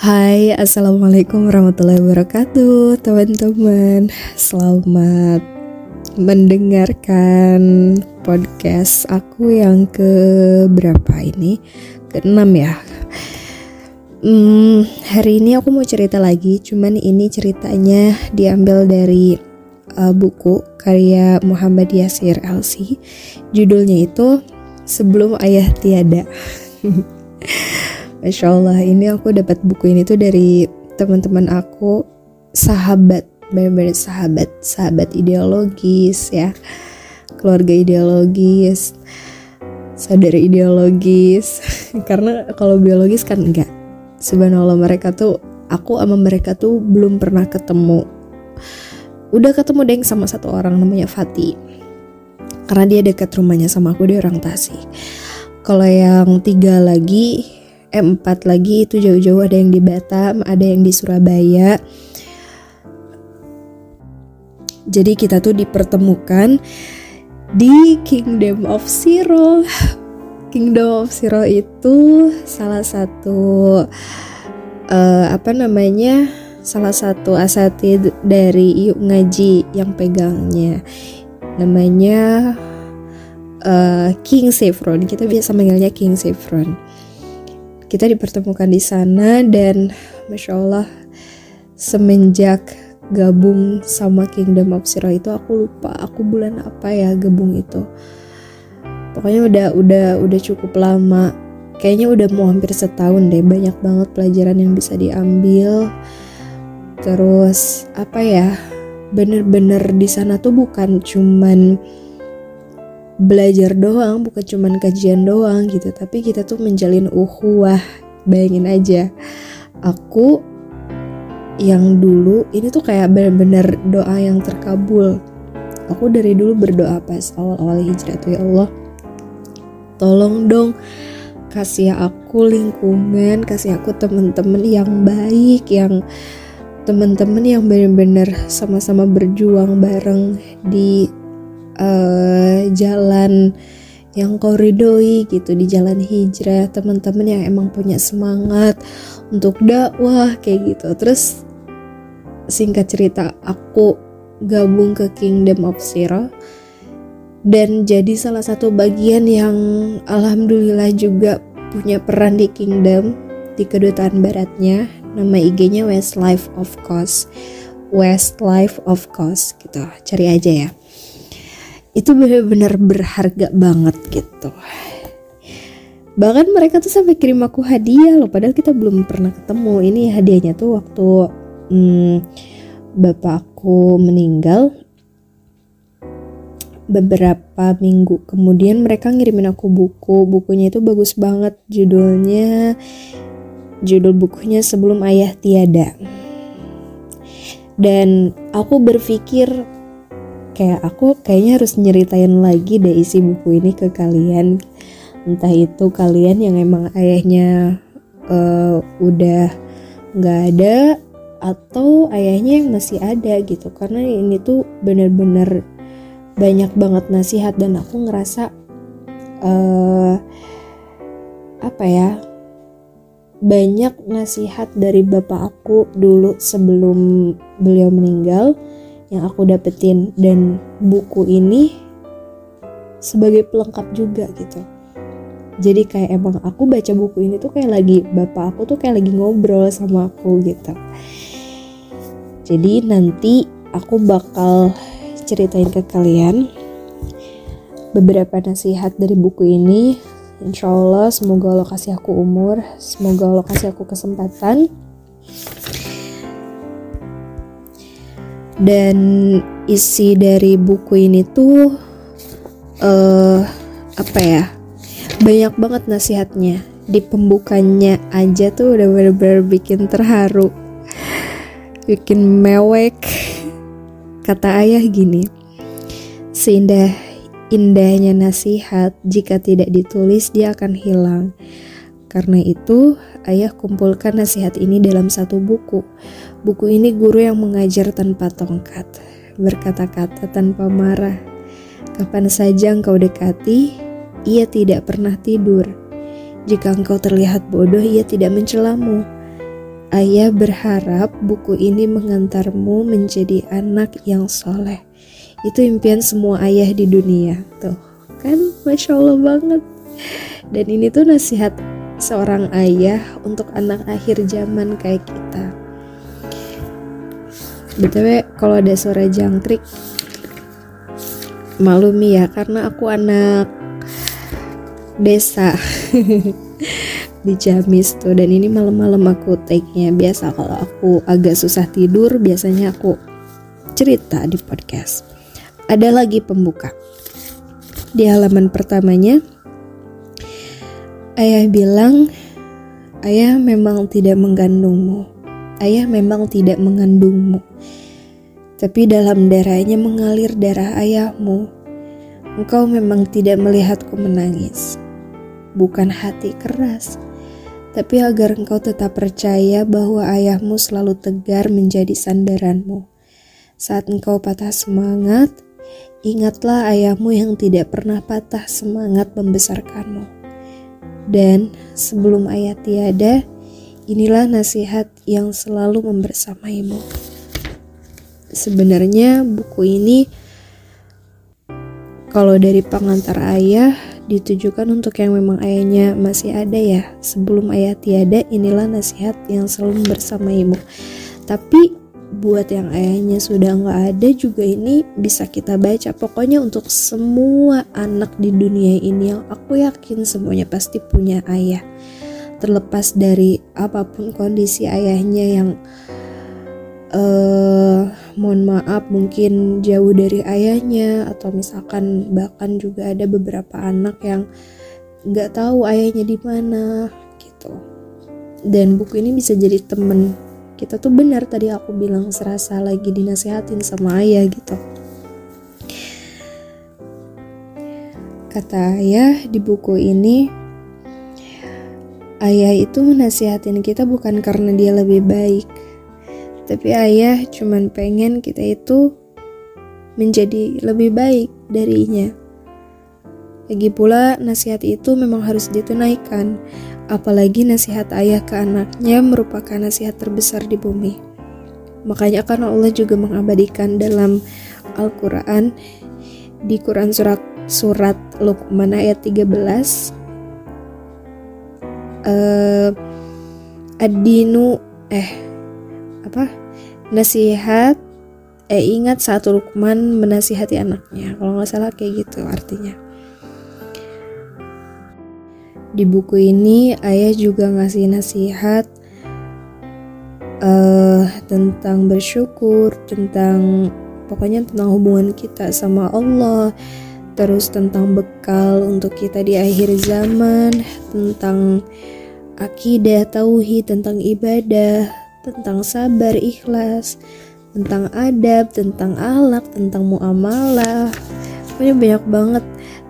Hai, Assalamualaikum warahmatullahi wabarakatuh Teman-teman, selamat mendengarkan podcast aku yang ke berapa ini? Keenam ya. Hmm, Hari ini aku mau cerita lagi Cuman ini ceritanya diambil dari uh, buku karya Muhammad Yasir Elsi. Judulnya itu Sebelum Ayah Tiada Masya Allah ini aku dapat buku ini tuh dari teman-teman aku sahabat benar-benar sahabat sahabat ideologis ya keluarga ideologis saudara ideologis. Karena kalau biologis kan enggak. Subhanallah mereka tuh aku sama mereka tuh belum pernah ketemu. Udah ketemu deng sama satu orang namanya Fatih. Karena dia dekat rumahnya sama aku dia orang Tasik. Kalau yang tiga lagi eh, empat lagi itu jauh-jauh ada yang di Batam ada yang di Surabaya. Jadi kita tuh dipertemukan di Kingdom of Zero. Kingdom of Zero itu salah satu uh, apa namanya salah satu asatid dari Yuk Ngaji yang pegangnya. Namanya uh, King Saffron. Kita biasa manggilnya King Saffron kita dipertemukan di sana dan masya Allah semenjak gabung sama Kingdom of Zero itu aku lupa aku bulan apa ya gabung itu. Pokoknya udah udah udah cukup lama. Kayaknya udah mau hampir setahun deh banyak banget pelajaran yang bisa diambil. Terus apa ya bener-bener di sana tuh bukan cuman belajar doang bukan cuman kajian doang gitu. Tapi kita tuh menjalin uhuwah bayangin aja. Aku yang dulu ini tuh kayak bener-bener doa yang terkabul. Aku dari dulu berdoa pas awal-awal hijrah tuh ya Allah. Tolong dong kasih aku lingkungan kasih aku temen-temen yang baik yang temen-temen yang bener-bener sama-sama berjuang bareng di uh, jalan yang kau gitu di jalan hijrah teman-teman yang emang punya semangat untuk dakwah kayak gitu. Terus singkat cerita aku gabung ke Kingdom of Zero dan jadi salah satu bagian yang alhamdulillah juga punya peran di Kingdom di kedutaan baratnya. Nama IG-nya Westlife of Course. Westlife of Course gitu. Cari aja ya itu benar-benar berharga banget gitu. Bahkan mereka tuh sampai kirim aku hadiah loh padahal kita belum pernah ketemu. Ini hadiahnya tuh waktu hmm, bapak aku meninggal. Beberapa minggu kemudian mereka ngirimin aku buku. Bukunya itu bagus banget judulnya judul bukunya sebelum ayah tiada. Dan aku berpikir kayak aku kayaknya harus nyeritain lagi deh isi buku ini ke kalian. Entah itu kalian yang emang ayahnya uh, udah nggak ada atau ayahnya yang masih ada gitu. Karena ini tuh bener-bener banyak banget nasihat dan aku ngerasa uh, apa ya banyak nasihat dari bapak aku dulu sebelum beliau meninggal yang aku dapetin dan buku ini sebagai pelengkap juga gitu. Jadi kayak emang aku baca buku ini tuh kayak lagi bapak aku tuh kayak lagi ngobrol sama aku gitu. Jadi nanti aku bakal ceritain ke kalian beberapa nasihat dari buku ini. Insya Allah semoga Allah kasih aku umur Semoga Allah kasih aku kesempatan dan isi dari buku ini tuh uh, apa ya banyak banget nasihatnya. Di pembukanya aja tuh udah bener-bener bikin terharu bikin mewek. Kata ayah gini seindah indahnya nasihat jika tidak ditulis dia akan hilang karena itu, ayah kumpulkan nasihat ini dalam satu buku. Buku ini guru yang mengajar tanpa tongkat, berkata-kata tanpa marah. Kapan saja engkau dekati, ia tidak pernah tidur. Jika engkau terlihat bodoh, ia tidak mencelamu. Ayah berharap buku ini mengantarmu menjadi anak yang soleh. Itu impian semua ayah di dunia. Tuh, kan Masya Allah banget. Dan ini tuh nasihat seorang ayah untuk anak akhir zaman kayak kita. BTW kalau ada suara jangkrik malumi ya karena aku anak desa. Di Jamis tuh dan ini malam-malam aku take-nya. Biasa kalau aku agak susah tidur biasanya aku cerita di podcast. Ada lagi pembuka. Di halaman pertamanya ayah bilang ayah memang tidak mengandungmu ayah memang tidak mengandungmu tapi dalam darahnya mengalir darah ayahmu engkau memang tidak melihatku menangis bukan hati keras tapi agar engkau tetap percaya bahwa ayahmu selalu tegar menjadi sandaranmu. Saat engkau patah semangat, ingatlah ayahmu yang tidak pernah patah semangat membesarkanmu. Dan sebelum ayah tiada, inilah nasihat yang selalu membersamaimu. Sebenarnya buku ini kalau dari pengantar ayah ditujukan untuk yang memang ayahnya masih ada ya. Sebelum ayah tiada, inilah nasihat yang selalu bersama ibu. Tapi buat yang ayahnya sudah nggak ada juga ini bisa kita baca. Pokoknya untuk semua anak di dunia ini yang aku yakin semuanya pasti punya ayah. Terlepas dari apa pun kondisi ayahnya yang uh, mohon maaf mungkin jauh dari ayahnya atau misalkan bahkan juga ada beberapa anak yang nggak tahu ayahnya di mana gitu dan buku ini bisa jadi temen kita tuh benar tadi aku bilang serasa lagi dinasehatin sama ayah gitu kata ayah di buku ini ayah itu menasihatin kita bukan karena dia lebih baik tapi ayah cuman pengen kita itu menjadi lebih baik darinya. Lagi pula nasihat itu memang harus ditunaikan, apalagi nasihat ayah ke anaknya merupakan nasihat terbesar di bumi. Makanya karena Allah juga mengabadikan dalam Al-Quran di Quran surat surat Luqman ayat 13 uh, ad-dinu eh apa? Nasihat eh ingat saat Lukman menasihati anaknya. Kalau nggak salah kayak gitu artinya di buku ini ayah juga ngasih nasihat uh, tentang bersyukur tentang pokoknya tentang hubungan kita sama Allah terus tentang bekal untuk kita di akhir zaman tentang akidah tauhid tentang ibadah tentang sabar, ikhlas, tentang adab, tentang alak, tentang muamalah. Pokoknya banyak banget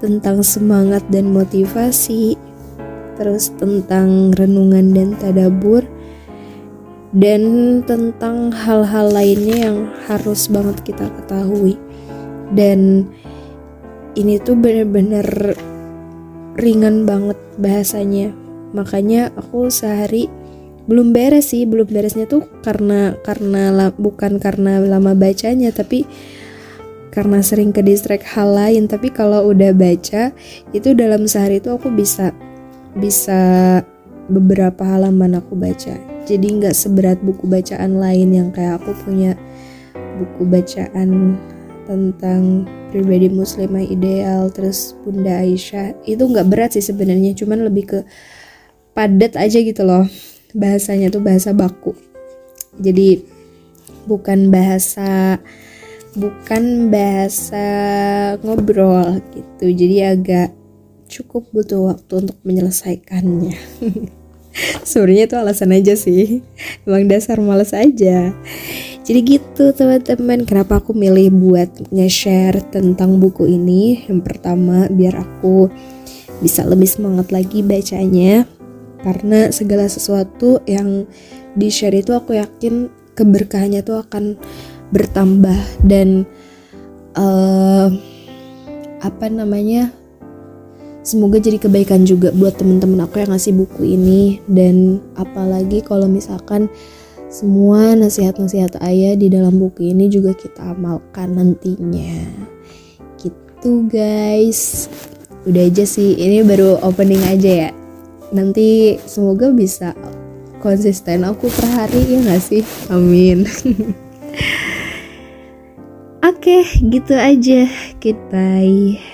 tentang semangat dan motivasi. Terus tentang renungan dan tadabur dan tentang hal-hal lainnya yang harus banget kita ketahui. Dan ini tuh bener-bener ringan banget bahasanya. Makanya aku sehari belum beres sih belum beresnya tuh karena karena bukan karena lama bacanya tapi karena sering ke distrek hal lain tapi kalau udah baca itu dalam sehari itu aku bisa bisa beberapa halaman aku baca. Jadi nggak seberat buku bacaan lain yang kayak aku punya buku bacaan tentang pribadi muslimah ideal terus bunda Aisyah. Itu nggak berat sih sebenarnya cuman lebih ke padat aja gitu loh. Bahasanya tuh bahasa baku. Jadi bukan bahasa bukan bahasa ngobrol gitu. Jadi agak cukup butuh waktu untuk menyelesaikannya. Sebenarnya itu alasan aja sih. Emang dasar males aja. Jadi gitu teman-teman. Kenapa aku milih buat nge-share tentang buku ini? Yang pertama biar aku bisa lebih semangat lagi bacanya. Karena segala sesuatu yang di share itu aku yakin keberkahannya tuh akan bertambah dan uh, apa namanya semoga jadi kebaikan juga buat temen-temen aku yang ngasih buku ini. Dan apalagi kalau misalkan semua nasihat-nasihat ayah di dalam buku ini juga kita amalkan nantinya. Gitu guys. Udah aja sih. Ini baru opening aja ya. Nanti semoga bisa konsisten aku per hari ya gak sih? Amin. Oke, gitu aja. Goodbye.